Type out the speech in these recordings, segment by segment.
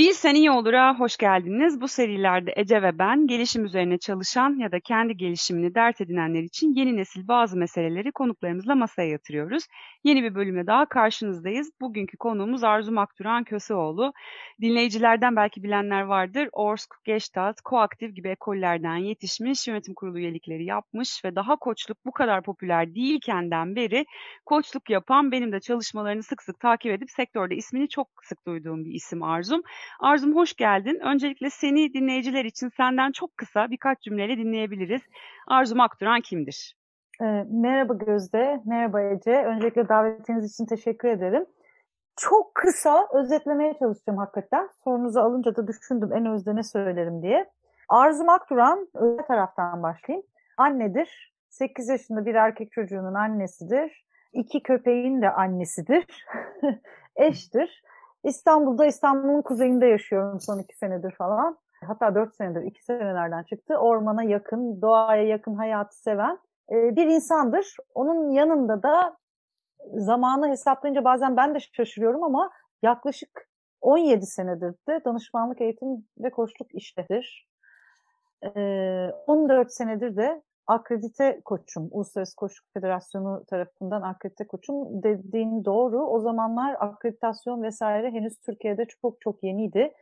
Bir Sen İyi Olur'a hoş geldiniz. Bu serilerde Ece ve ben gelişim üzerine çalışan ya da kendi gelişimini dert edinenler için yeni nesil bazı meseleleri konuklarımızla masaya yatırıyoruz. Yeni bir bölümle daha karşınızdayız. Bugünkü konuğumuz Arzu Makturan Köseoğlu. Dinleyicilerden belki bilenler vardır. Orsk, Gestalt, Koaktif gibi ekollerden yetişmiş, yönetim kurulu üyelikleri yapmış ve daha koçluk bu kadar popüler değilkenden beri koçluk yapan, benim de çalışmalarını sık sık takip edip sektörde ismini çok sık duyduğum bir isim Arzum. Arzum hoş geldin. Öncelikle seni dinleyiciler için senden çok kısa birkaç cümleyle dinleyebiliriz. Arzum Akturan kimdir? E, merhaba Gözde, merhaba Ece. Öncelikle davetiniz için teşekkür ederim. Çok kısa özetlemeye çalışacağım hakikaten. Sorunuzu alınca da düşündüm en özde ne söylerim diye. Arzum Akturan, özel taraftan başlayayım. Annedir. 8 yaşında bir erkek çocuğunun annesidir. İki köpeğin de annesidir. Eştir. İstanbul'da İstanbul'un kuzeyinde yaşıyorum son iki senedir falan. Hatta dört senedir, iki senelerden çıktı. Ormana yakın, doğaya yakın hayatı seven e, bir insandır. Onun yanında da zamanı hesaplayınca bazen ben de şaşırıyorum ama yaklaşık 17 senedir de danışmanlık eğitim ve koçluk iştedir. 14 senedir de akredite koçum, Uluslararası Koçluk Federasyonu tarafından akredite koçum dediğin doğru. O zamanlar akreditasyon vesaire henüz Türkiye'de çok çok yeniydi.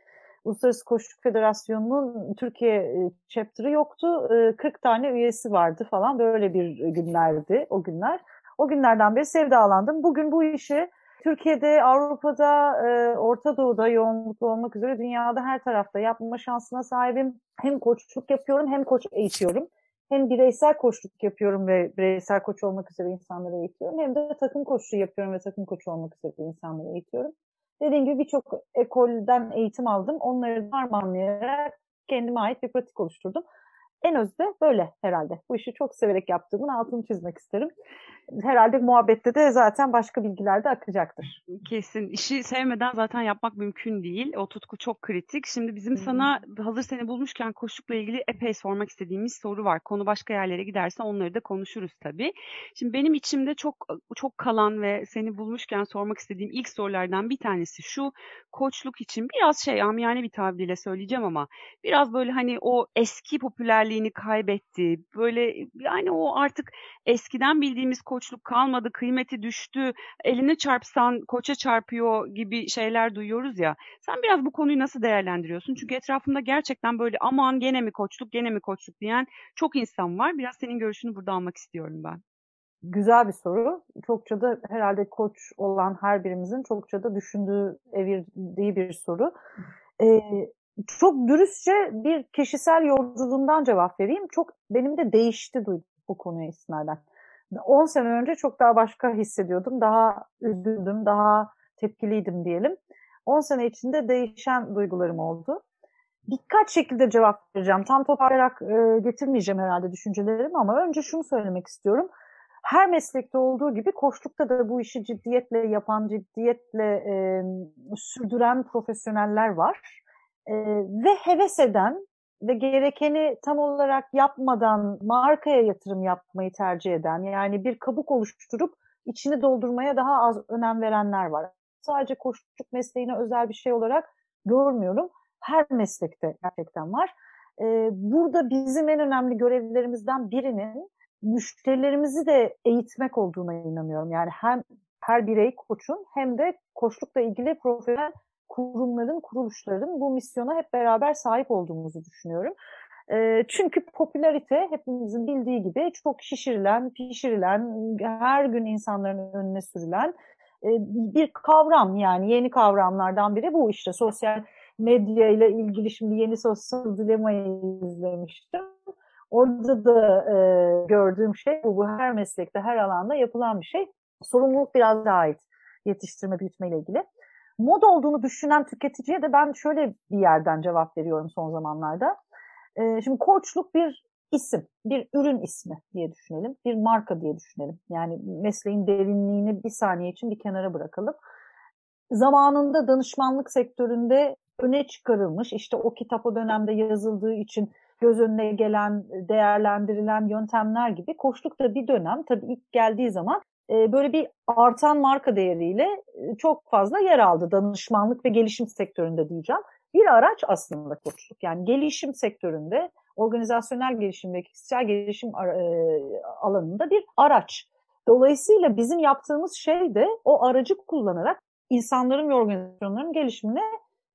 Uluslararası Koçluk Federasyonu'nun Türkiye e, chapter'ı yoktu. 40 e, tane üyesi vardı falan. Böyle bir günlerdi o günler. O günlerden beri sevdalandım. Bugün bu işi Türkiye'de, Avrupa'da, e, Orta Doğu'da yoğunluklu olmak üzere dünyada her tarafta yapma şansına sahibim. Hem koçluk yapıyorum hem koç eğitiyorum hem bireysel koçluk yapıyorum ve bireysel koç olmak üzere insanları eğitiyorum hem de takım koçluğu yapıyorum ve takım koçu olmak üzere insanları eğitiyorum. Dediğim gibi birçok ekolden eğitim aldım. Onları harmanlayarak kendime ait bir pratik oluşturdum. En özde böyle herhalde. Bu işi çok severek yaptığımın altını çizmek isterim herhalde muhabbette de zaten başka bilgiler de akacaktır. Kesin. İşi sevmeden zaten yapmak mümkün değil. O tutku çok kritik. Şimdi bizim hmm. sana hazır seni bulmuşken koşukla ilgili epey sormak istediğimiz soru var. Konu başka yerlere giderse onları da konuşuruz tabii. Şimdi benim içimde çok çok kalan ve seni bulmuşken sormak istediğim ilk sorulardan bir tanesi şu. Koçluk için biraz şey amiyane bir tabirle söyleyeceğim ama biraz böyle hani o eski popülerliğini kaybetti. Böyle yani o artık eskiden bildiğimiz koç koçluk kalmadı, kıymeti düştü, eline çarpsan koça çarpıyor gibi şeyler duyuyoruz ya. Sen biraz bu konuyu nasıl değerlendiriyorsun? Çünkü etrafında gerçekten böyle aman gene mi koçluk, gene mi koçluk diyen çok insan var. Biraz senin görüşünü burada almak istiyorum ben. Güzel bir soru. Çokça da herhalde koç olan her birimizin çokça da düşündüğü, evirdiği bir soru. Ee, çok dürüstçe bir kişisel yolculuğumdan cevap vereyim. Çok benim de değişti bu konuya istinaden. 10 sene önce çok daha başka hissediyordum. Daha üzüldüm, daha tepkiliydim diyelim. 10 sene içinde değişen duygularım oldu. Birkaç şekilde cevap vereceğim. Tam toparlayarak e, getirmeyeceğim herhalde düşüncelerimi ama önce şunu söylemek istiyorum. Her meslekte olduğu gibi koştukta da bu işi ciddiyetle yapan, ciddiyetle e, sürdüren profesyoneller var. E, ve heves eden, ve gerekeni tam olarak yapmadan markaya yatırım yapmayı tercih eden yani bir kabuk oluşturup içini doldurmaya daha az önem verenler var. Sadece koşuculuk mesleğine özel bir şey olarak görmüyorum. Her meslekte gerçekten var. Ee, burada bizim en önemli görevlerimizden birinin müşterilerimizi de eğitmek olduğuna inanıyorum. Yani hem her birey koçun hem de koçlukla ilgili profesyonel kurumların, kuruluşların bu misyona hep beraber sahip olduğumuzu düşünüyorum. E, çünkü popülarite hepimizin bildiği gibi çok şişirilen, pişirilen, her gün insanların önüne sürülen e, bir kavram yani yeni kavramlardan biri bu işte sosyal medya ile ilgili şimdi yeni sosyal dilemayı izlemiştim. Orada da e, gördüğüm şey bu, bu her meslekte, her alanda yapılan bir şey. Sorumluluk biraz daha ait yetiştirme, büyütme ile ilgili mod olduğunu düşünen tüketiciye de ben şöyle bir yerden cevap veriyorum son zamanlarda. Ee, şimdi koçluk bir isim, bir ürün ismi diye düşünelim, bir marka diye düşünelim. Yani mesleğin derinliğini bir saniye için bir kenara bırakalım. Zamanında danışmanlık sektöründe öne çıkarılmış, işte o kitap o dönemde yazıldığı için göz önüne gelen, değerlendirilen yöntemler gibi koçluk da bir dönem tabii ilk geldiği zaman e, böyle bir artan marka değeriyle e, çok fazla yer aldı danışmanlık ve gelişim sektöründe diyeceğim. bir araç aslında koçluk. Yani gelişim sektöründe, organizasyonel gelişim ve kişisel gelişim alanında bir araç. Dolayısıyla bizim yaptığımız şey de o aracı kullanarak insanların ve organizasyonların gelişimine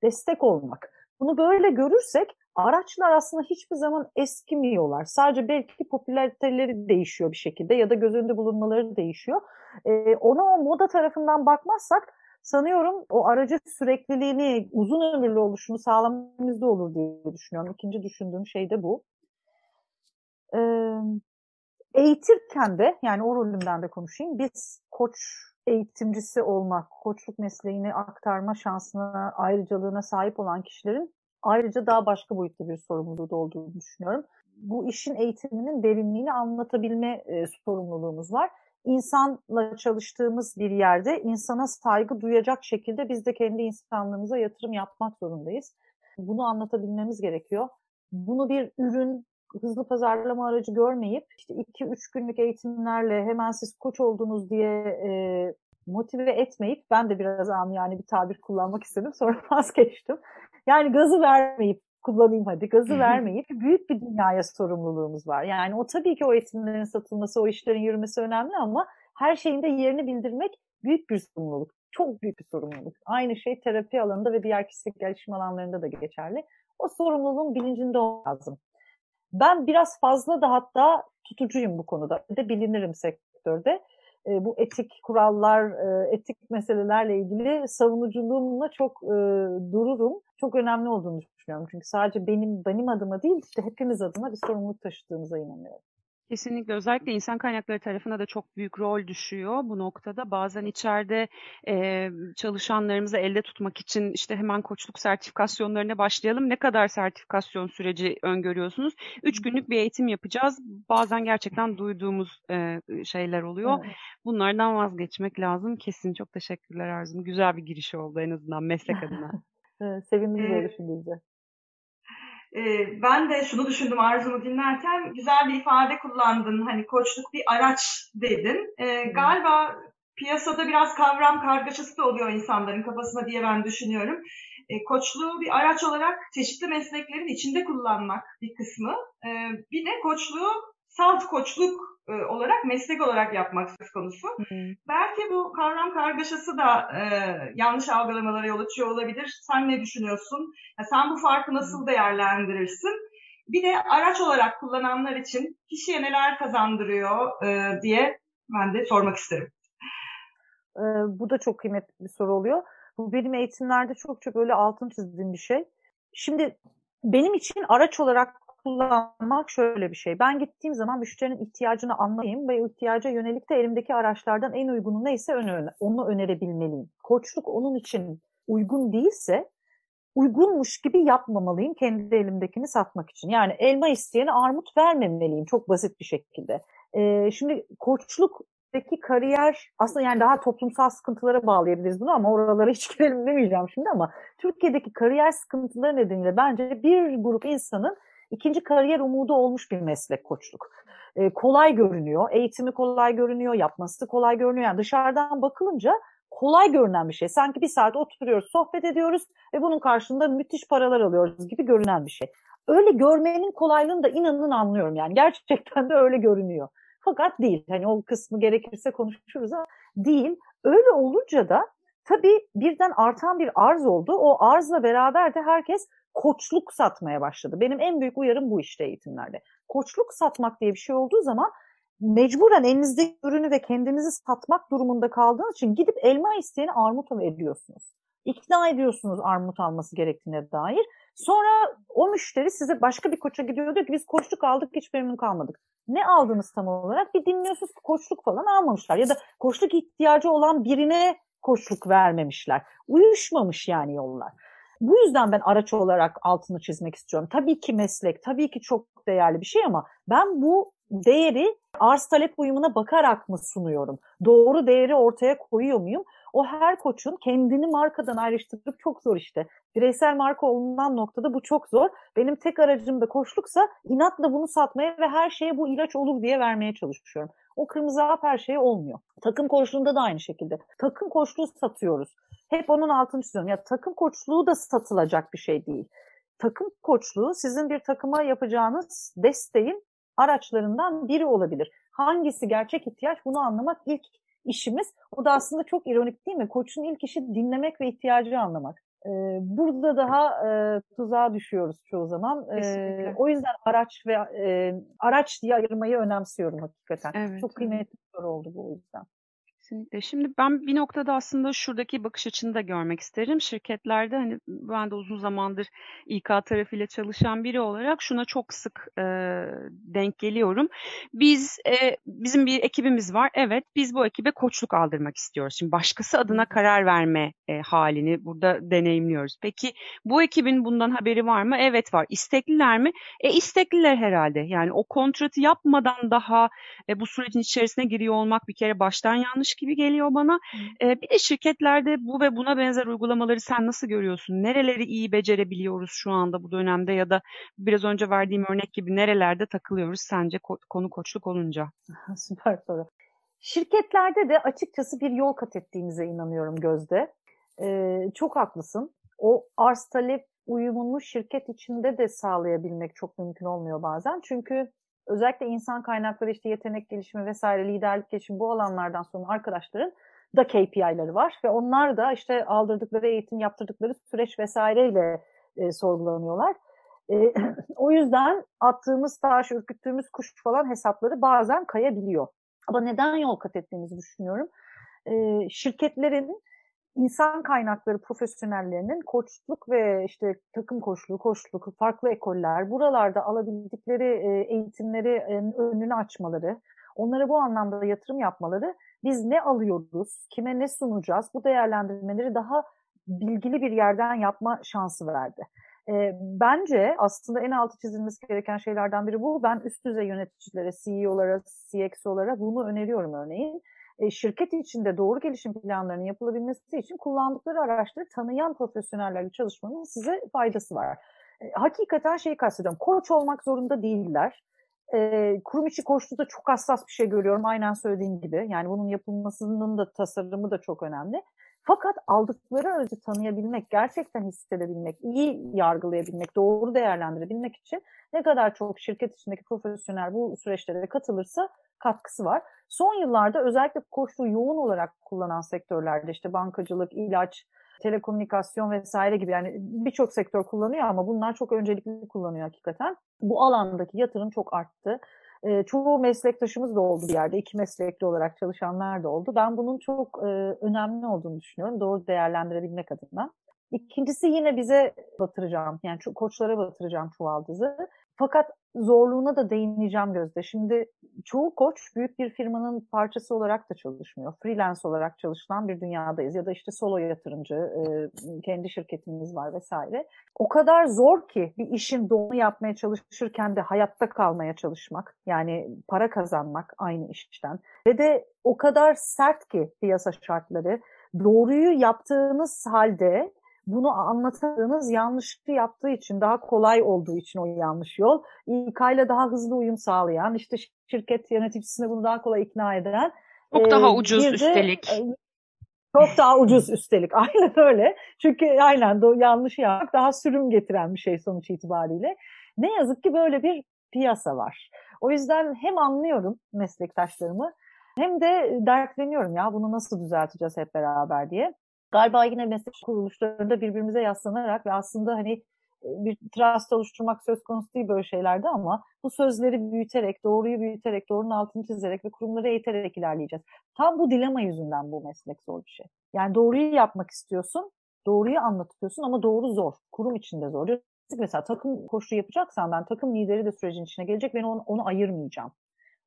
destek olmak. Bunu böyle görürsek araçlar aslında hiçbir zaman eskimiyorlar. Sadece belki popülariteleri değişiyor bir şekilde ya da göz önünde bulunmaları değişiyor. Ee, ona o moda tarafından bakmazsak sanıyorum o aracı sürekliliğini, uzun ömürlü oluşunu sağlamamızda olur diye düşünüyorum. İkinci düşündüğüm şey de bu. Ee, eğitirken de yani o rolümden de konuşayım. Biz koç eğitimcisi olmak, koçluk mesleğini aktarma şansına, ayrıcalığına sahip olan kişilerin ayrıca daha başka boyutlu bir sorumluluğu da olduğunu düşünüyorum. Bu işin eğitiminin derinliğini anlatabilme e, sorumluluğumuz var. İnsanla çalıştığımız bir yerde insana saygı duyacak şekilde biz de kendi insanlığımıza yatırım yapmak zorundayız. Bunu anlatabilmemiz gerekiyor. Bunu bir ürün, hızlı pazarlama aracı görmeyip işte 2-3 günlük eğitimlerle hemen siz koç oldunuz diye e, motive etmeyip ben de biraz yani bir tabir kullanmak istedim sonra vazgeçtim. Yani gazı vermeyip kullanayım hadi gazı vermeyip büyük bir dünyaya sorumluluğumuz var. Yani o tabii ki o eğitimlerin satılması, o işlerin yürümesi önemli ama her şeyin de yerini bildirmek büyük bir sorumluluk. Çok büyük bir sorumluluk. Aynı şey terapi alanında ve diğer kişisel gelişim alanlarında da geçerli. O sorumluluğun bilincinde olmam lazım. Ben biraz fazla da hatta tutucuyum bu konuda. Bir de bilinirim sektörde. E, bu etik kurallar, e, etik meselelerle ilgili savunuculuğumla çok e, dururum. Çok önemli olduğunu düşünüyorum. Çünkü sadece benim benim adıma değil, işte hepimiz adına bir sorumluluk taşıdığımıza inanıyorum. Kesinlikle özellikle insan kaynakları tarafına da çok büyük rol düşüyor bu noktada. Bazen içeride e, çalışanlarımızı elde tutmak için işte hemen koçluk sertifikasyonlarına başlayalım. Ne kadar sertifikasyon süreci öngörüyorsunuz? Üç günlük bir eğitim yapacağız. Bazen gerçekten duyduğumuz e, şeyler oluyor. Evet. Bunlardan vazgeçmek lazım. Kesin çok teşekkürler Arzum. Güzel bir giriş oldu en azından meslek adına. Sevindim böyle düşündüğünüzde. Ee, ben de şunu düşündüm Arzu'mu dinlerken güzel bir ifade kullandın. Hani koçluk bir araç dedin. Ee, galiba piyasada biraz kavram kargaşası da oluyor insanların kafasına diye ben düşünüyorum. E, koçluğu bir araç olarak çeşitli mesleklerin içinde kullanmak bir kısmı. E, bir de koçluğu salt koçluk e, olarak meslek olarak yapmak söz konusu. Hı hı. Belki bu kavram kargaşası da e, yanlış algılamalara yol açıyor olabilir. Sen ne düşünüyorsun? Ya sen bu farkı nasıl değerlendirirsin? Bir de araç olarak kullananlar için kişiye neler kazandırıyor e, diye ben de sormak isterim. E, bu da çok kıymetli bir soru oluyor. Bu benim eğitimlerde çok çok böyle altın çizdiğim bir şey. Şimdi benim için araç olarak kullanmak şöyle bir şey. Ben gittiğim zaman müşterinin ihtiyacını anlayayım ve ihtiyaca yönelik de elimdeki araçlardan en uygunu neyse onu önerebilmeliyim. Koçluk onun için uygun değilse uygunmuş gibi yapmamalıyım kendi elimdekini satmak için. Yani elma isteyene armut vermemeliyim çok basit bir şekilde. Ee, şimdi koçluk Türkiye'deki kariyer aslında yani daha toplumsal sıkıntılara bağlayabiliriz bunu ama oralara hiç girelim demeyeceğim şimdi ama Türkiye'deki kariyer sıkıntıları nedeniyle bence bir grup insanın ikinci kariyer umudu olmuş bir meslek koçluk. E, kolay görünüyor, eğitimi kolay görünüyor, yapması kolay görünüyor. Yani dışarıdan bakılınca kolay görünen bir şey. Sanki bir saat oturuyoruz, sohbet ediyoruz ve bunun karşılığında müthiş paralar alıyoruz gibi görünen bir şey. Öyle görmenin kolaylığını da inanın anlıyorum yani. Gerçekten de öyle görünüyor. Fakat değil. Hani o kısmı gerekirse konuşuruz ama değil. Öyle olunca da tabii birden artan bir arz oldu. O arzla beraber de herkes koçluk satmaya başladı. Benim en büyük uyarım bu işte eğitimlerde. Koçluk satmak diye bir şey olduğu zaman mecburen elinizdeki ürünü ve kendinizi satmak durumunda kaldığınız için gidip elma isteyeni armut ediyorsunuz. İkna ediyorsunuz armut alması gerektiğine dair. Sonra o müşteri size başka bir koça gidiyor diyor ki biz koçluk aldık hiç memnun kalmadık. Ne aldınız tam olarak? Bir dinliyorsunuz koçluk falan almamışlar. Ya da koçluk ihtiyacı olan birine koçluk vermemişler. Uyuşmamış yani yollar. Bu yüzden ben araç olarak altını çizmek istiyorum. Tabii ki meslek, tabii ki çok değerli bir şey ama ben bu değeri arz talep uyumuna bakarak mı sunuyorum? Doğru değeri ortaya koyuyor muyum? O her koçun kendini markadan ayrıştırıp çok zor işte. Bireysel marka olunan noktada bu çok zor. Benim tek aracım da koçluksa inatla bunu satmaya ve her şeye bu ilaç olur diye vermeye çalışıyorum. O kırmızı hap her şeye olmuyor. Takım koçluğunda da aynı şekilde. Takım koçluğu satıyoruz. Hep onun altını çiziyorum. Ya takım koçluğu da satılacak bir şey değil. Takım koçluğu sizin bir takıma yapacağınız desteğin araçlarından biri olabilir. Hangisi gerçek ihtiyaç bunu anlamak ilk işimiz. O da aslında çok ironik değil mi? Koçun ilk işi dinlemek ve ihtiyacı anlamak. Ee, burada daha e, tuzağa düşüyoruz çoğu zaman. Ee, o yüzden araç ve e, araç diye ayırmayı önemsiyorum hakikaten. Evet, çok kıymetli bir soru oldu bu o yüzden. Kesinlikle. Şimdi ben bir noktada aslında şuradaki bakış açını da görmek isterim. Şirketlerde hani ben de uzun zamandır İK tarafıyla çalışan biri olarak şuna çok sık e, denk geliyorum. Biz e, bizim bir ekibimiz var. Evet, biz bu ekibe koçluk aldırmak istiyoruz. Şimdi başkası adına karar verme e, halini burada deneyimliyoruz. Peki bu ekibin bundan haberi var mı? Evet var. İstekliler mi? E istekliler herhalde. Yani o kontratı yapmadan daha e, bu sürecin içerisine giriyor olmak bir kere baştan yanlış gibi geliyor bana. E, bir de şirketlerde bu ve buna benzer uygulamaları sen nasıl görüyorsun? Nereleri iyi becerebiliyoruz şu anda bu dönemde ya da biraz önce verdiğim örnek gibi nerelerde takılıyoruz sence konu koçluk olunca? Süper soru. Şirketlerde de açıkçası bir yol kat ettiğimize inanıyorum Gözde. Ee, çok haklısın. O arz talep uyumunu şirket içinde de sağlayabilmek çok mümkün olmuyor bazen. Çünkü özellikle insan kaynakları işte yetenek gelişimi vesaire liderlik gelişimi bu alanlardan sonra arkadaşların da KPI'leri var ve onlar da işte aldırdıkları eğitim yaptırdıkları süreç vesaireyle e, sorgulanıyorlar. E, o yüzden attığımız taş, ürküttüğümüz kuş falan hesapları bazen kayabiliyor. Ama neden yol kat ettiğimizi düşünüyorum. E, şirketlerin insan kaynakları profesyonellerinin koçluk ve işte takım koçluğu, koçluk, farklı ekoller buralarda alabildikleri e, eğitimleri önünü açmaları, onlara bu anlamda yatırım yapmaları, biz ne alıyoruz, kime ne sunacağız bu değerlendirmeleri daha bilgili bir yerden yapma şansı verdi. E, bence aslında en altı çizilmesi gereken şeylerden biri bu. Ben üst düzey yöneticilere, CEO'lara, CXO'lara bunu öneriyorum örneğin e, şirket içinde doğru gelişim planlarının yapılabilmesi için kullandıkları araçları tanıyan profesyonellerle çalışmanın size faydası var. E, hakikaten şeyi kastediyorum. Koç olmak zorunda değiller. E, kurum içi koçluğu çok hassas bir şey görüyorum. Aynen söylediğim gibi. Yani bunun yapılmasının da tasarımı da çok önemli. Fakat aldıkları aracı tanıyabilmek, gerçekten hissedebilmek, iyi yargılayabilmek, doğru değerlendirebilmek için ne kadar çok şirket içindeki profesyonel bu süreçlere katılırsa katkısı var. Son yıllarda özellikle koşulu yoğun olarak kullanan sektörlerde işte bankacılık, ilaç, telekomünikasyon vesaire gibi yani birçok sektör kullanıyor ama bunlar çok öncelikli kullanıyor hakikaten. Bu alandaki yatırım çok arttı. E, çoğu meslektaşımız da oldu bir yerde. iki meslekli olarak çalışanlar da oldu. Ben bunun çok e, önemli olduğunu düşünüyorum. Doğru değerlendirebilmek adına. İkincisi yine bize batıracağım, yani koçlara batıracağım çuvaldızı. Fakat zorluğuna da değineceğim Gözde. Şimdi çoğu koç büyük bir firmanın parçası olarak da çalışmıyor. Freelance olarak çalışılan bir dünyadayız. Ya da işte solo yatırımcı, e, kendi şirketimiz var vesaire. O kadar zor ki bir işin doğru yapmaya çalışırken de hayatta kalmaya çalışmak. Yani para kazanmak aynı işten. Ve de o kadar sert ki piyasa şartları. Doğruyu yaptığınız halde bunu anlatadığınız yanlışlıkla yaptığı için daha kolay olduğu için o yanlış yol. İK ile daha hızlı uyum sağlayan işte şirket yöneticisine bunu daha kolay ikna eden. Çok e, daha ucuz de, üstelik. E, çok daha ucuz üstelik. Aynen öyle. Çünkü aynen de yanlış yapmak daha sürüm getiren bir şey sonuç itibariyle. Ne yazık ki böyle bir piyasa var. O yüzden hem anlıyorum meslektaşlarımı hem de dertleniyorum ya bunu nasıl düzelteceğiz hep beraber diye galiba yine meslek kuruluşlarında birbirimize yaslanarak ve aslında hani e, bir trust oluşturmak söz konusu değil böyle şeylerde ama bu sözleri büyüterek, doğruyu büyüterek, doğrunun altını çizerek ve kurumları eğiterek ilerleyeceğiz. Tam bu dilema yüzünden bu meslek zor bir şey. Yani doğruyu yapmak istiyorsun, doğruyu anlatıyorsun ama doğru zor. Kurum içinde zor. Mesela takım koşu yapacaksan ben takım lideri de sürecin içine gelecek. Ben onu, onu ayırmayacağım.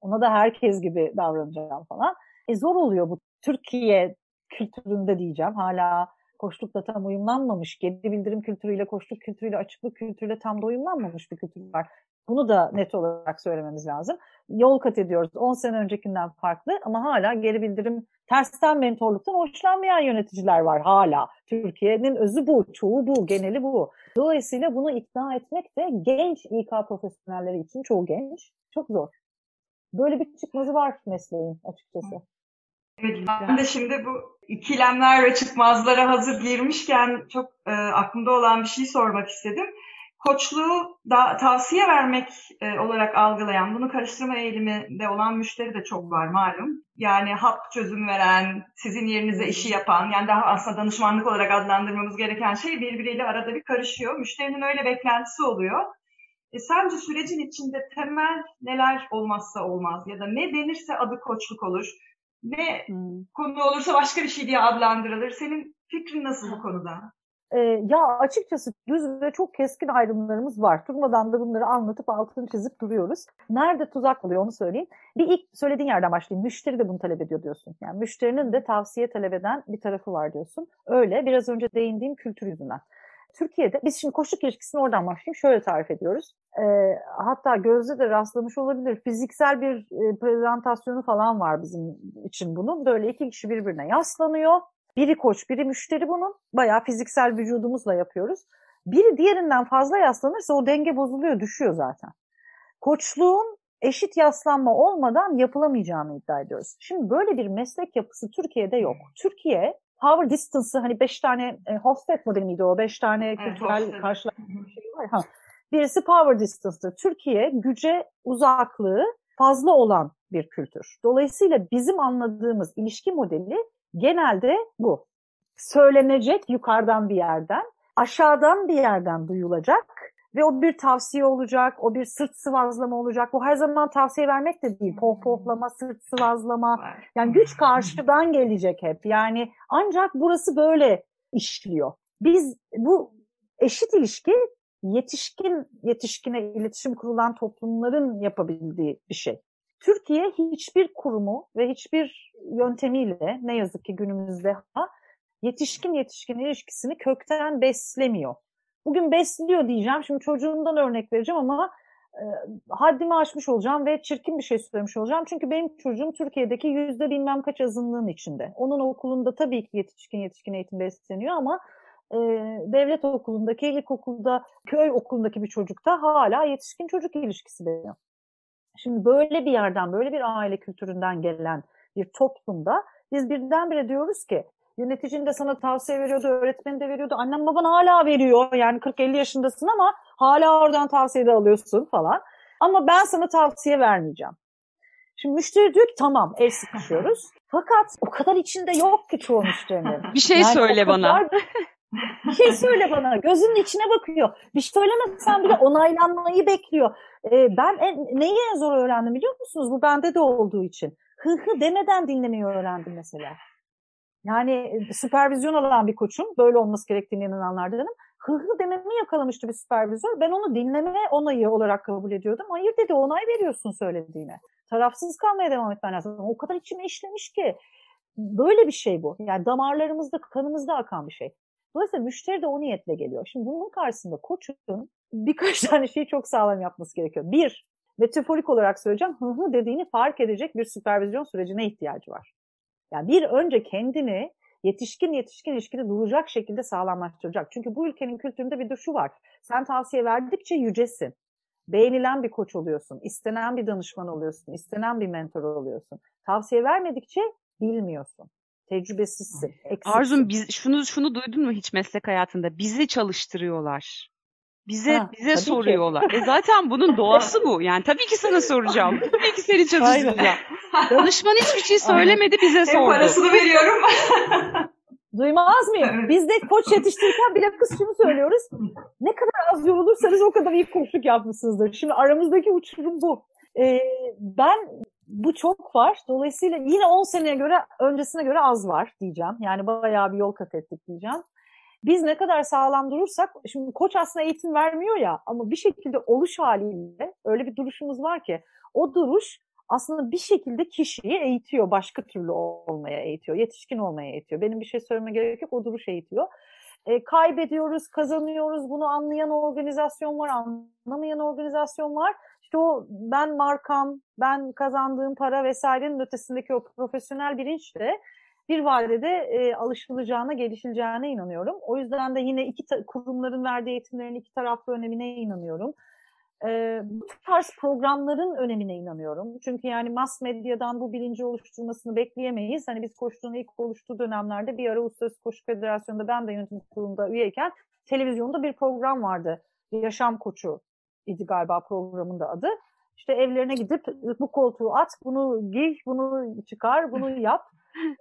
Ona da herkes gibi davranacağım falan. E zor oluyor bu. Türkiye kültüründe diyeceğim. Hala koçlukla tam uyumlanmamış, geri bildirim kültürüyle, koçluk kültürüyle, açıklık kültürüyle tam da uyumlanmamış bir kültür var. Bunu da net olarak söylememiz lazım. Yol kat ediyoruz. 10 sene öncekinden farklı ama hala geri bildirim tersten mentorluktan hoşlanmayan yöneticiler var hala. Türkiye'nin özü bu, çoğu bu, geneli bu. Dolayısıyla bunu ikna etmek de genç İK profesyonelleri için çoğu genç çok zor. Böyle bir çıkmazı var mesleğin açıkçası. Evet, ben de şimdi bu ikilemler ve çıkmazlara hazır girmişken çok e, aklımda olan bir şey sormak istedim. Koçluğu da tavsiye vermek e, olarak algılayan, bunu karıştırma eğiliminde olan müşteri de çok var malum. Yani hap çözüm veren, sizin yerinize işi yapan, yani daha aslında danışmanlık olarak adlandırmamız gereken şey birbiriyle arada bir karışıyor. Müşterinin öyle beklentisi oluyor. E, sence sürecin içinde temel neler olmazsa olmaz ya da ne denirse adı koçluk olur? Ne hmm. konu olursa başka bir şey diye adlandırılır. Senin fikrin nasıl bu konuda? E, ya açıkçası düz ve çok keskin ayrımlarımız var. Durmadan da bunları anlatıp altını çizip duruyoruz. Nerede tuzak oluyor onu söyleyeyim. Bir ilk söylediğin yerden başlayayım. Müşteri de bunu talep ediyor diyorsun. Yani müşterinin de tavsiye talep eden bir tarafı var diyorsun. Öyle biraz önce değindiğim kültür yüzünden. Türkiye'de biz şimdi koşuluk ilişkisini oradan başlayayım. Şöyle tarif ediyoruz. E, hatta Gözde de rastlamış olabilir. Fiziksel bir e, prezentasyonu falan var bizim için bunun. Böyle iki kişi birbirine yaslanıyor. Biri koç, biri müşteri bunun. Bayağı fiziksel vücudumuzla yapıyoruz. Biri diğerinden fazla yaslanırsa o denge bozuluyor, düşüyor zaten. Koçluğun eşit yaslanma olmadan yapılamayacağını iddia ediyoruz. Şimdi böyle bir meslek yapısı Türkiye'de yok. Türkiye power distance'ı hani beş tane e, Hofstede modeli miydi o? Beş tane kültürel evet, karşılaşma şey var. Ha. Birisi power distance'dır. Türkiye güce uzaklığı fazla olan bir kültür. Dolayısıyla bizim anladığımız ilişki modeli genelde bu. Söylenecek yukarıdan bir yerden, aşağıdan bir yerden duyulacak ve o bir tavsiye olacak, o bir sırt sıvazlama olacak. Bu her zaman tavsiye vermek de değil. Pohpohlama, sırt sıvazlama. Yani güç karşıdan gelecek hep. Yani ancak burası böyle işliyor. Biz bu eşit ilişki yetişkin yetişkine iletişim kurulan toplumların yapabildiği bir şey. Türkiye hiçbir kurumu ve hiçbir yöntemiyle ne yazık ki günümüzde ha, yetişkin yetişkin ilişkisini kökten beslemiyor. Bugün besliyor diyeceğim. Şimdi çocuğumdan örnek vereceğim ama e, haddimi aşmış olacağım ve çirkin bir şey söylemiş olacağım. Çünkü benim çocuğum Türkiye'deki yüzde bilmem kaç azınlığın içinde. Onun okulunda tabii ki yetişkin yetişkin eğitim besleniyor ama e, devlet okulundaki, ilkokulda, köy okulundaki bir çocukta hala yetişkin çocuk ilişkisi besleniyor. Şimdi böyle bir yerden, böyle bir aile kültüründen gelen bir toplumda biz birdenbire diyoruz ki yöneticin de sana tavsiye veriyordu, öğretmeni de veriyordu. Annem baban hala veriyor. Yani 40-50 yaşındasın ama hala oradan tavsiye de alıyorsun falan. Ama ben sana tavsiye vermeyeceğim. Şimdi müşteri diyor ki tamam el sıkışıyoruz. Fakat o kadar içinde yok ki çoğu müşterinin. Bir şey yani söyle bana. bir şey söyle bana. Gözünün içine bakıyor. Bir şey söylemesen bile onaylanmayı bekliyor. Ee, ben en, neyi en zor öğrendim biliyor musunuz? Bu bende de olduğu için. Hı hı demeden dinlemeyi öğrendim mesela. Yani e, süpervizyon alan bir koçum, böyle olması gerektiğini inananlardanım. Hı hı dememi yakalamıştı bir süpervizör. Ben onu dinleme onayı olarak kabul ediyordum. Hayır dedi onay veriyorsun söylediğine. Tarafsız kalmaya devam etmen lazım. O kadar içime işlemiş ki. Böyle bir şey bu. Yani damarlarımızda, kanımızda akan bir şey. Dolayısıyla müşteri de o niyetle geliyor. Şimdi bunun karşısında koçun birkaç tane şeyi çok sağlam yapması gerekiyor. Bir, metaforik olarak söyleyeceğim, hı hı dediğini fark edecek bir süpervizyon sürecine ihtiyacı var. Yani bir önce kendini yetişkin yetişkin ilişkide duracak şekilde sağlamlaştıracak. Çünkü bu ülkenin kültüründe bir de şu var. Sen tavsiye verdikçe yücesin. Beğenilen bir koç oluyorsun, istenen bir danışman oluyorsun, istenen bir mentor oluyorsun. Tavsiye vermedikçe bilmiyorsun. Tecrübesizsin. Eksiksin. Arzum biz şunu şunu duydun mu hiç meslek hayatında? Bizi çalıştırıyorlar. Bize ha, bize soruyorlar. e zaten bunun doğası bu. Yani tabii ki sana soracağım. tabii ki seni çalıştıracağım. Danışman hiçbir şey söylemedi bize sordu. Hem parasını veriyorum. Duymaz mıyım? Biz de koç yetiştirirken bile kız şunu söylüyoruz. Ne kadar az yorulursanız o kadar iyi koçluk yapmışsınızdır. Şimdi aramızdaki uçurum bu. Ee, ben bu çok var. Dolayısıyla yine 10 seneye göre öncesine göre az var diyeceğim. Yani bayağı bir yol kat ettik diyeceğim. Biz ne kadar sağlam durursak, şimdi koç aslında eğitim vermiyor ya ama bir şekilde oluş haliyle öyle bir duruşumuz var ki o duruş aslında bir şekilde kişiyi eğitiyor, başka türlü olmaya eğitiyor, yetişkin olmaya eğitiyor. Benim bir şey söyleme gerek yok, o duruş eğitiyor. E, kaybediyoruz, kazanıyoruz, bunu anlayan organizasyon var, anlamayan organizasyon var. İşte o ben markam, ben kazandığım para vesairenin ötesindeki o profesyonel bilinçle bir vadede e, alışılacağına, gelişileceğine inanıyorum. O yüzden de yine iki kurumların verdiği eğitimlerin iki taraflı önemine inanıyorum. e, bu tarz programların önemine inanıyorum. Çünkü yani mass medyadan bu bilinci oluşturmasını bekleyemeyiz. Hani biz koştuğun ilk oluştuğu dönemlerde bir ara Uluslararası Koşu Federasyonu'nda ben de yönetim kurulunda üyeyken televizyonda bir program vardı. Yaşam Koçu idi galiba programın da adı. İşte evlerine gidip bu koltuğu at, bunu giy, bunu çıkar, bunu yap.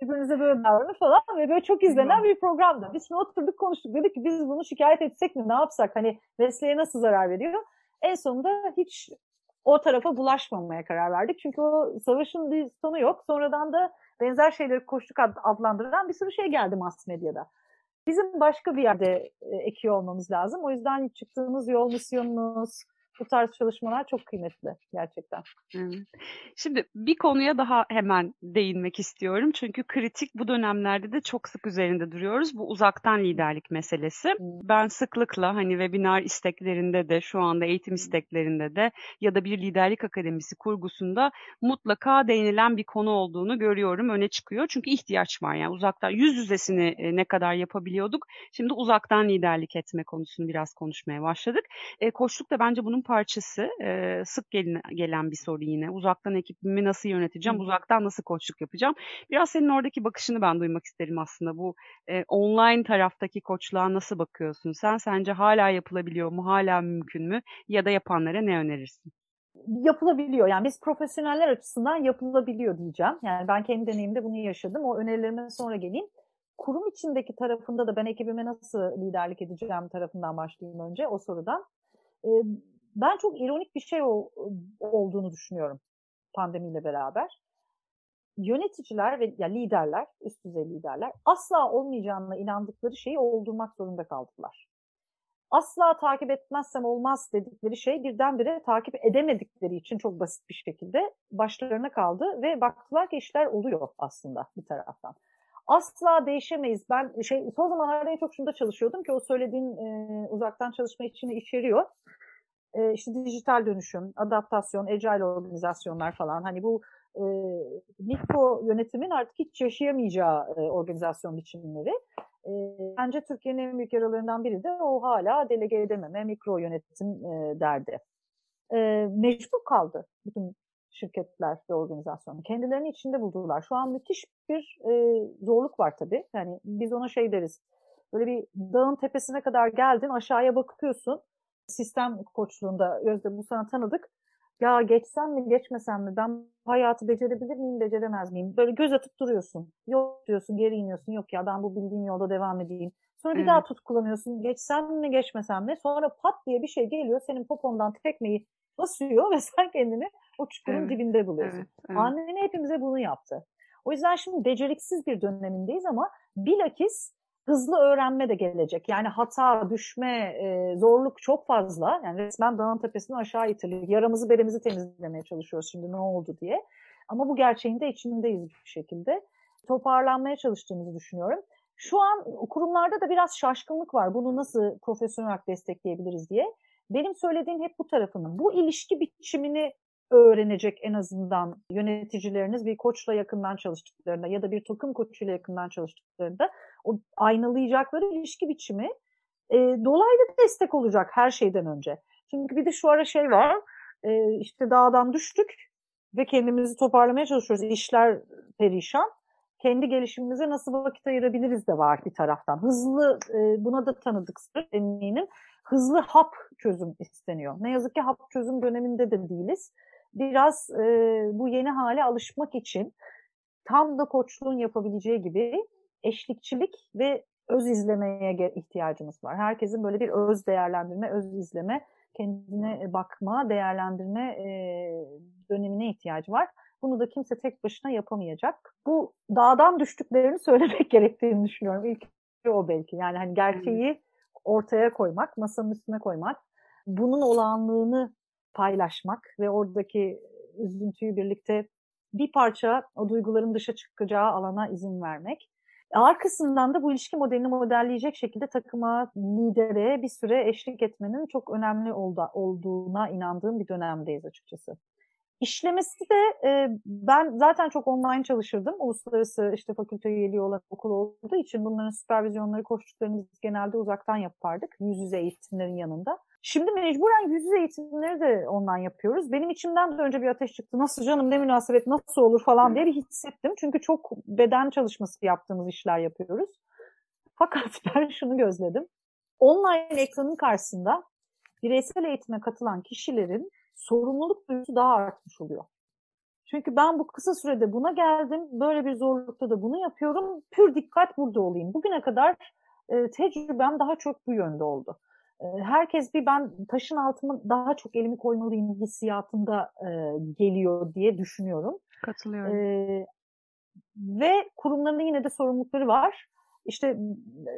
Birbirinize böyle davranın falan ve böyle çok izlenen bir programdı. Biz şimdi oturduk konuştuk dedik ki biz bunu şikayet etsek mi ne yapsak hani mesleğe nasıl zarar veriyor? En sonunda hiç o tarafa bulaşmamaya karar verdik. Çünkü o savaşın bir sonu yok. Sonradan da benzer şeyleri koştuk adlandıran bir sürü şey geldi mass medyada. Bizim başka bir yerde e, ekiyor olmamız lazım. O yüzden çıktığımız yol, misyonumuz, bu tarz çalışmalar çok kıymetli gerçekten. Şimdi bir konuya daha hemen değinmek istiyorum. Çünkü kritik bu dönemlerde de çok sık üzerinde duruyoruz. Bu uzaktan liderlik meselesi. Ben sıklıkla hani webinar isteklerinde de şu anda eğitim isteklerinde de ya da bir liderlik akademisi kurgusunda mutlaka değinilen bir konu olduğunu görüyorum. Öne çıkıyor. Çünkü ihtiyaç var. Yani uzaktan yüz yüzesini e, ne kadar yapabiliyorduk. Şimdi uzaktan liderlik etme konusunu biraz konuşmaya başladık. E, koçluk da bence bunun parçası. E, sık gelin, gelen bir soru yine. Uzaktan ekibimi nasıl yöneteceğim? Uzaktan nasıl koçluk yapacağım? Biraz senin oradaki bakışını ben duymak isterim aslında. Bu e, online taraftaki koçluğa nasıl bakıyorsun? Sen sence hala yapılabiliyor mu? Hala mümkün mü? Ya da yapanlara ne önerirsin? yapılabiliyor. Yani biz profesyoneller açısından yapılabiliyor diyeceğim. Yani ben kendi deneyimde bunu yaşadım. O önerilerime sonra geleyim. Kurum içindeki tarafında da ben ekibime nasıl liderlik edeceğim tarafından başlayayım önce o sorudan ben çok ironik bir şey olduğunu düşünüyorum pandemiyle beraber. Yöneticiler ve ya liderler, üst düzey liderler asla olmayacağına inandıkları şeyi oldurmak zorunda kaldılar. Asla takip etmezsem olmaz dedikleri şey birdenbire takip edemedikleri için çok basit bir şekilde başlarına kaldı ve baktılar ki işler oluyor aslında bir taraftan. Asla değişemeyiz. Ben şey son zamanlarda en çok şunda çalışıyordum ki o söylediğin e, uzaktan çalışma için içeriyor e, işte dijital dönüşüm, adaptasyon, agile organizasyonlar falan hani bu e, mikro yönetimin artık hiç yaşayamayacağı e, organizasyon biçimleri. E, bence Türkiye'nin en büyük yaralarından biri de o hala delege edememe, mikro yönetim e, derdi. E, mecbur kaldı bütün şirketler ve organizasyonlar. Kendilerini içinde buldular. Şu an müthiş bir e, zorluk var tabii. Yani biz ona şey deriz. Böyle bir dağın tepesine kadar geldin, aşağıya bakıyorsun sistem koçluğunda Gözde bu sana tanıdık. Ya geçsem mi geçmesem mi ben hayatı becerebilir miyim beceremez miyim? Böyle göz atıp duruyorsun. Yok diyorsun geri iniyorsun. Yok ya ben bu bildiğim yolda devam edeyim. Sonra bir evet. daha tut kullanıyorsun. Geçsem mi geçmesem mi? Sonra pat diye bir şey geliyor. Senin popondan tekmeyi basıyor ve sen kendini o çukurun evet. dibinde buluyorsun. Evet. Evet. Annene hepimize bunu yaptı. O yüzden şimdi beceriksiz bir dönemindeyiz ama bilakis hızlı öğrenme de gelecek. Yani hata, düşme, e, zorluk çok fazla. Yani resmen dağın tepesini aşağı itiliyor. Yaramızı beremizi temizlemeye çalışıyoruz şimdi ne oldu diye. Ama bu gerçeğin de içindeyiz bir şekilde. Toparlanmaya çalıştığımızı düşünüyorum. Şu an kurumlarda da biraz şaşkınlık var. Bunu nasıl profesyonel olarak destekleyebiliriz diye. Benim söylediğim hep bu tarafının. Bu ilişki biçimini öğrenecek en azından yöneticileriniz bir koçla yakından çalıştıklarında ya da bir takım koçuyla yakından çalıştıklarında o aynalayacakları ilişki biçimi e, dolaylı destek olacak her şeyden önce. Çünkü bir de şu ara şey var e, işte dağdan düştük ve kendimizi toparlamaya çalışıyoruz. İşler perişan. Kendi gelişimimize nasıl vakit ayırabiliriz de var bir taraftan. Hızlı e, buna da tanıdıksınız eminim. Hızlı hap çözüm isteniyor. Ne yazık ki hap çözüm döneminde de değiliz biraz e, bu yeni hale alışmak için tam da koçluğun yapabileceği gibi eşlikçilik ve öz izlemeye ihtiyacımız var. Herkesin böyle bir öz değerlendirme, öz izleme, kendine bakma, değerlendirme e, dönemine ihtiyacı var. Bunu da kimse tek başına yapamayacak. Bu dağdan düştüklerini söylemek gerektiğini düşünüyorum. İlk o belki. Yani hani gerçeği ortaya koymak, masanın üstüne koymak, bunun olağanlığını paylaşmak ve oradaki üzüntüyü birlikte bir parça o duyguların dışa çıkacağı alana izin vermek. Arkasından da bu ilişki modelini modelleyecek şekilde takıma, lidere bir süre eşlik etmenin çok önemli olduğuna inandığım bir dönemdeyiz açıkçası. İşlemesi de e, ben zaten çok online çalışırdım. Uluslararası işte fakülte üyeliği olan okul olduğu için bunların süpervizyonları, koştuklarını biz genelde uzaktan yapardık. Yüz yüze eğitimlerin yanında. Şimdi mecburen yüz yüze eğitimleri de online yapıyoruz. Benim içimden de önce bir ateş çıktı. Nasıl canım ne münasebet nasıl olur falan diye bir hissettim. Çünkü çok beden çalışması yaptığımız işler yapıyoruz. Fakat ben şunu gözledim. Online ekranın karşısında bireysel eğitime katılan kişilerin sorumluluk duygusu daha artmış oluyor. Çünkü ben bu kısa sürede buna geldim. Böyle bir zorlukta da bunu yapıyorum. Pür dikkat burada olayım. Bugüne kadar e, tecrübem daha çok bu yönde oldu. E, herkes bir ben taşın altıma daha çok elimi koymalıyım hissiyatında e, geliyor diye düşünüyorum. Katılıyorum. E, ve kurumların yine de sorumlulukları var işte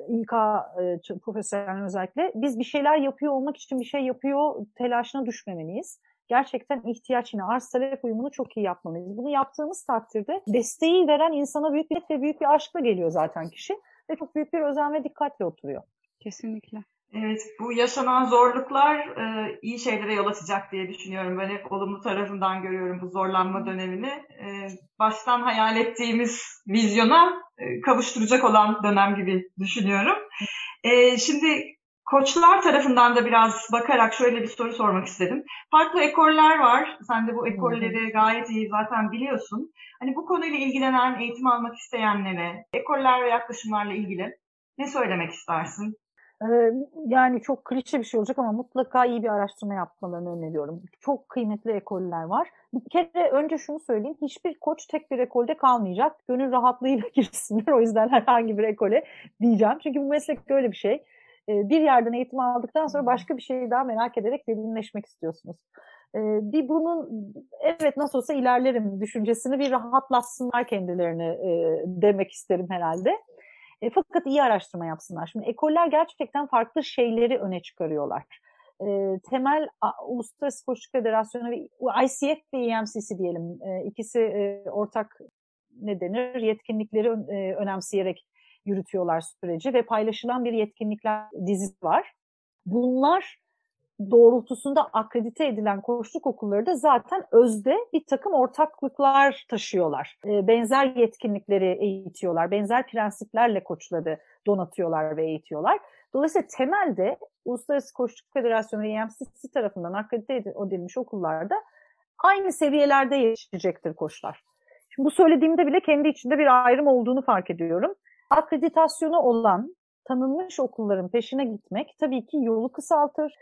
İK e, profesyonel özellikle biz bir şeyler yapıyor olmak için bir şey yapıyor telaşına düşmemeliyiz. Gerçekten ihtiyaç yine arz talep uyumunu çok iyi yapmalıyız. Bunu yaptığımız takdirde desteği veren insana büyük bir ve büyük bir aşkla geliyor zaten kişi ve çok büyük bir özen ve dikkatle oturuyor. Kesinlikle. Evet, bu yaşanan zorluklar e, iyi şeylere yol açacak diye düşünüyorum. Ben hep olumlu tarafından görüyorum bu zorlanma dönemini. E, baştan hayal ettiğimiz vizyona kavuşturacak olan dönem gibi düşünüyorum. E, şimdi koçlar tarafından da biraz bakarak şöyle bir soru sormak istedim. Farklı ekoller var. Sen de bu ekolleri gayet iyi zaten biliyorsun. Hani bu konuyla ilgilenen, eğitim almak isteyenlere, ekoller ve yaklaşımlarla ilgili ne söylemek istersin? Yani çok klişe bir şey olacak ama mutlaka iyi bir araştırma yapmalarını öneriyorum. Çok kıymetli ekoller var. Bir kere önce şunu söyleyeyim. Hiçbir koç tek bir ekolde kalmayacak. Gönül rahatlığıyla girsinler. O yüzden herhangi bir ekole diyeceğim. Çünkü bu meslek böyle bir şey. Bir yerden eğitim aldıktan sonra başka bir şeyi daha merak ederek derinleşmek istiyorsunuz. Bir bunun evet nasıl olsa ilerlerim düşüncesini bir rahatlatsınlar kendilerini demek isterim herhalde. E, fakat iyi araştırma yapsınlar. Şimdi ekoller gerçekten farklı şeyleri öne çıkarıyorlar. E, temel Uluslararası Koçluk Federasyonu ve ICF ve EMCC diyelim e, ikisi e, ortak ne denir yetkinlikleri e, önemseyerek yürütüyorlar süreci ve paylaşılan bir yetkinlikler dizisi var. Bunlar doğrultusunda akredite edilen koçluk okulları da zaten özde bir takım ortaklıklar taşıyorlar. E, benzer yetkinlikleri eğitiyorlar, benzer prensiplerle koçları donatıyorlar ve eğitiyorlar. Dolayısıyla temelde Uluslararası Koçluk Federasyonu ve EMCC tarafından akredite edilmiş okullarda aynı seviyelerde yetişecektir koçlar. Şimdi bu söylediğimde bile kendi içinde bir ayrım olduğunu fark ediyorum. Akreditasyonu olan tanınmış okulların peşine gitmek tabii ki yolu kısaltır,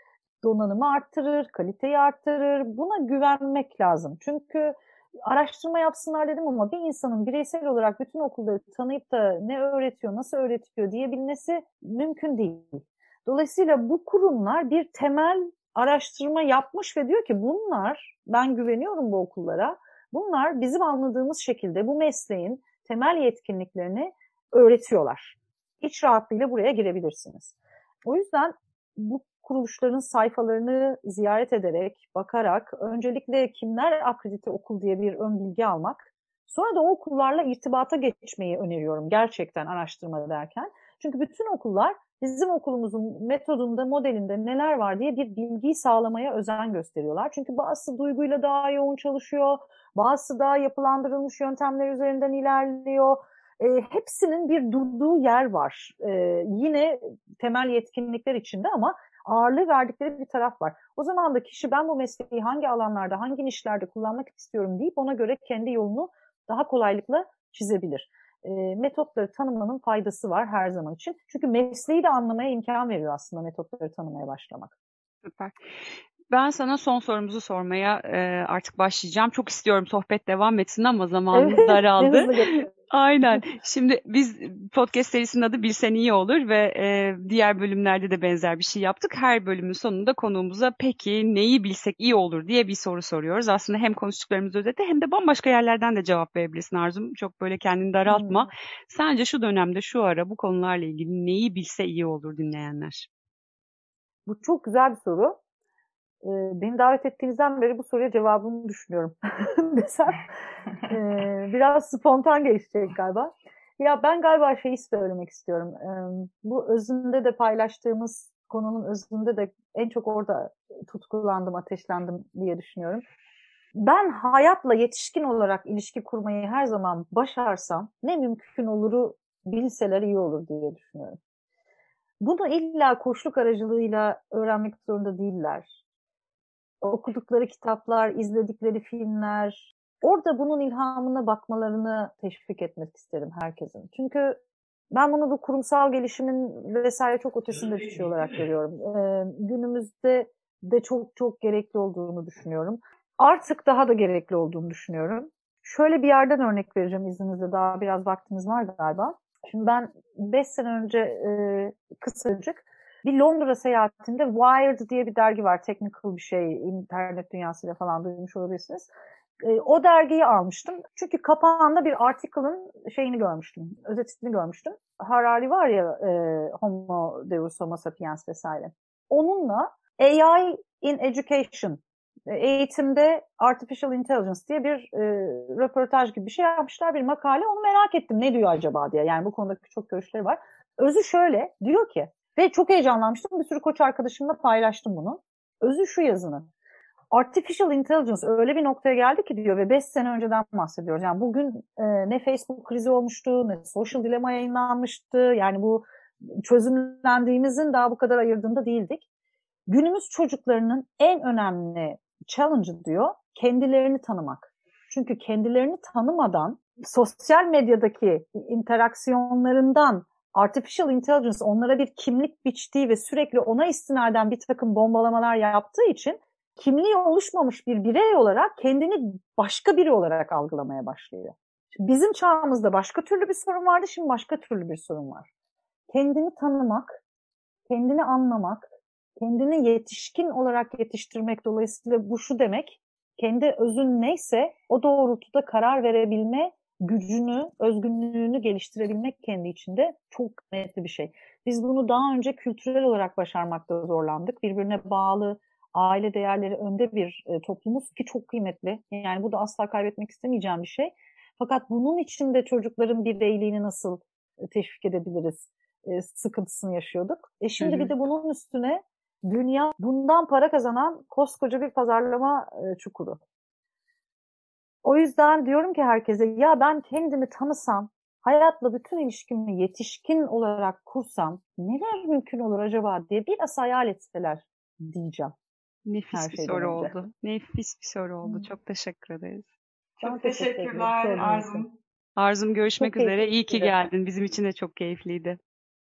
donanımı arttırır, kaliteyi arttırır. Buna güvenmek lazım. Çünkü araştırma yapsınlar dedim ama bir insanın bireysel olarak bütün okulları tanıyıp da ne öğretiyor, nasıl öğretiyor diyebilmesi mümkün değil. Dolayısıyla bu kurumlar bir temel araştırma yapmış ve diyor ki bunlar, ben güveniyorum bu okullara, bunlar bizim anladığımız şekilde bu mesleğin temel yetkinliklerini öğretiyorlar. İç rahatlığıyla buraya girebilirsiniz. O yüzden bu kuruluşların sayfalarını ziyaret ederek, bakarak öncelikle kimler akredite okul diye bir ön bilgi almak, sonra da o okullarla irtibata geçmeyi öneriyorum gerçekten araştırma derken. Çünkü bütün okullar bizim okulumuzun metodunda, modelinde neler var diye bir bilgiyi sağlamaya özen gösteriyorlar. Çünkü bazısı duyguyla daha yoğun çalışıyor, bazısı daha yapılandırılmış yöntemler üzerinden ilerliyor. E, hepsinin bir durduğu yer var. E, yine temel yetkinlikler içinde ama ağırlığı verdikleri bir taraf var. O zaman da kişi ben bu mesleği hangi alanlarda, hangi nişlerde kullanmak istiyorum deyip ona göre kendi yolunu daha kolaylıkla çizebilir. E, metotları tanımanın faydası var her zaman için. Çünkü mesleği de anlamaya imkan veriyor aslında metotları tanımaya başlamak. Süper. Ben sana son sorumuzu sormaya e, artık başlayacağım. Çok istiyorum sohbet devam etsin ama zamanımız evet, daraldı. Aynen. Şimdi biz podcast serisinin adı Bilsen iyi olur ve e, diğer bölümlerde de benzer bir şey yaptık. Her bölümün sonunda konuğumuza peki neyi bilsek iyi olur diye bir soru soruyoruz. Aslında hem konuştuklarımız özeti hem de bambaşka yerlerden de cevap verebilirsin Arzum. Çok böyle kendini daraltma. Hmm. Sence şu dönemde şu ara bu konularla ilgili neyi bilse iyi olur dinleyenler? Bu çok güzel bir soru. Ee, beni davet ettiğinizden beri bu soruya cevabımı düşünüyorum desem e, biraz spontan geçecek galiba. Ya ben galiba şeyi söylemek istiyorum. E, bu özünde de paylaştığımız konunun özünde de en çok orada tutkulandım, ateşlendim diye düşünüyorum. ben hayatla yetişkin olarak ilişki kurmayı her zaman başarsam ne mümkün oluru bilseler iyi olur diye düşünüyorum. Bunu illa koşluk aracılığıyla öğrenmek zorunda değiller. Okudukları kitaplar, izledikleri filmler, orada bunun ilhamına bakmalarını teşvik etmek isterim herkesin. Çünkü ben bunu bu kurumsal gelişimin vesaire çok ötesinde bir şey olarak görüyorum. Ee, günümüzde de çok çok gerekli olduğunu düşünüyorum. Artık daha da gerekli olduğunu düşünüyorum. Şöyle bir yerden örnek vereceğim izninizle. Daha biraz vaktimiz var galiba. Şimdi ben 5 sene önce e, kısacık bir Londra seyahatinde Wired diye bir dergi var. Technical bir şey. internet dünyasıyla falan duymuş olabilirsiniz. E, o dergiyi almıştım. Çünkü kapağında bir article'ın şeyini görmüştüm. Özetini görmüştüm. Harari var ya e, Homo Deus Homo Sapiens vesaire. Onunla AI in Education eğitimde Artificial Intelligence diye bir e, röportaj gibi bir şey yapmışlar. Bir makale. Onu merak ettim. Ne diyor acaba diye. Yani bu konudaki çok görüşleri var. Özü şöyle. Diyor ki ve çok heyecanlanmıştım. Bir sürü koç arkadaşımla paylaştım bunu. Özü şu yazının. Artificial Intelligence öyle bir noktaya geldi ki diyor ve 5 sene önceden bahsediyoruz. Yani bugün e, ne Facebook krizi olmuştu, ne Social Dilemma yayınlanmıştı. Yani bu çözümlendiğimizin daha bu kadar ayırdığında değildik. Günümüz çocuklarının en önemli challenge diyor kendilerini tanımak. Çünkü kendilerini tanımadan sosyal medyadaki interaksiyonlarından artificial intelligence onlara bir kimlik biçtiği ve sürekli ona istinaden bir takım bombalamalar yaptığı için kimliği oluşmamış bir birey olarak kendini başka biri olarak algılamaya başlıyor. Şimdi bizim çağımızda başka türlü bir sorun vardı, şimdi başka türlü bir sorun var. Kendini tanımak, kendini anlamak, kendini yetişkin olarak yetiştirmek dolayısıyla bu şu demek, kendi özün neyse o doğrultuda karar verebilme gücünü, özgünlüğünü geliştirebilmek kendi içinde çok kıymetli bir şey. Biz bunu daha önce kültürel olarak başarmakta zorlandık. Birbirine bağlı, aile değerleri önde bir e, toplumuz ki çok kıymetli. Yani bu da asla kaybetmek istemeyeceğim bir şey. Fakat bunun içinde çocukların bireyliğini nasıl e, teşvik edebiliriz e, sıkıntısını yaşıyorduk. E şimdi hı hı. bir de bunun üstüne dünya bundan para kazanan koskoca bir pazarlama e, çukuru. O yüzden diyorum ki herkese ya ben kendimi tanısam, hayatla bütün ilişkimi yetişkin olarak kursam neler mümkün olur acaba diye biraz hayal etseler diyeceğim. Nefis bir soru önce. oldu. Nefis bir soru oldu. Çok teşekkür ederiz. Çok, çok teşekkürler Arzum. Arzum görüşmek çok üzere. İyi ki geldin. Bizim için de çok keyifliydi.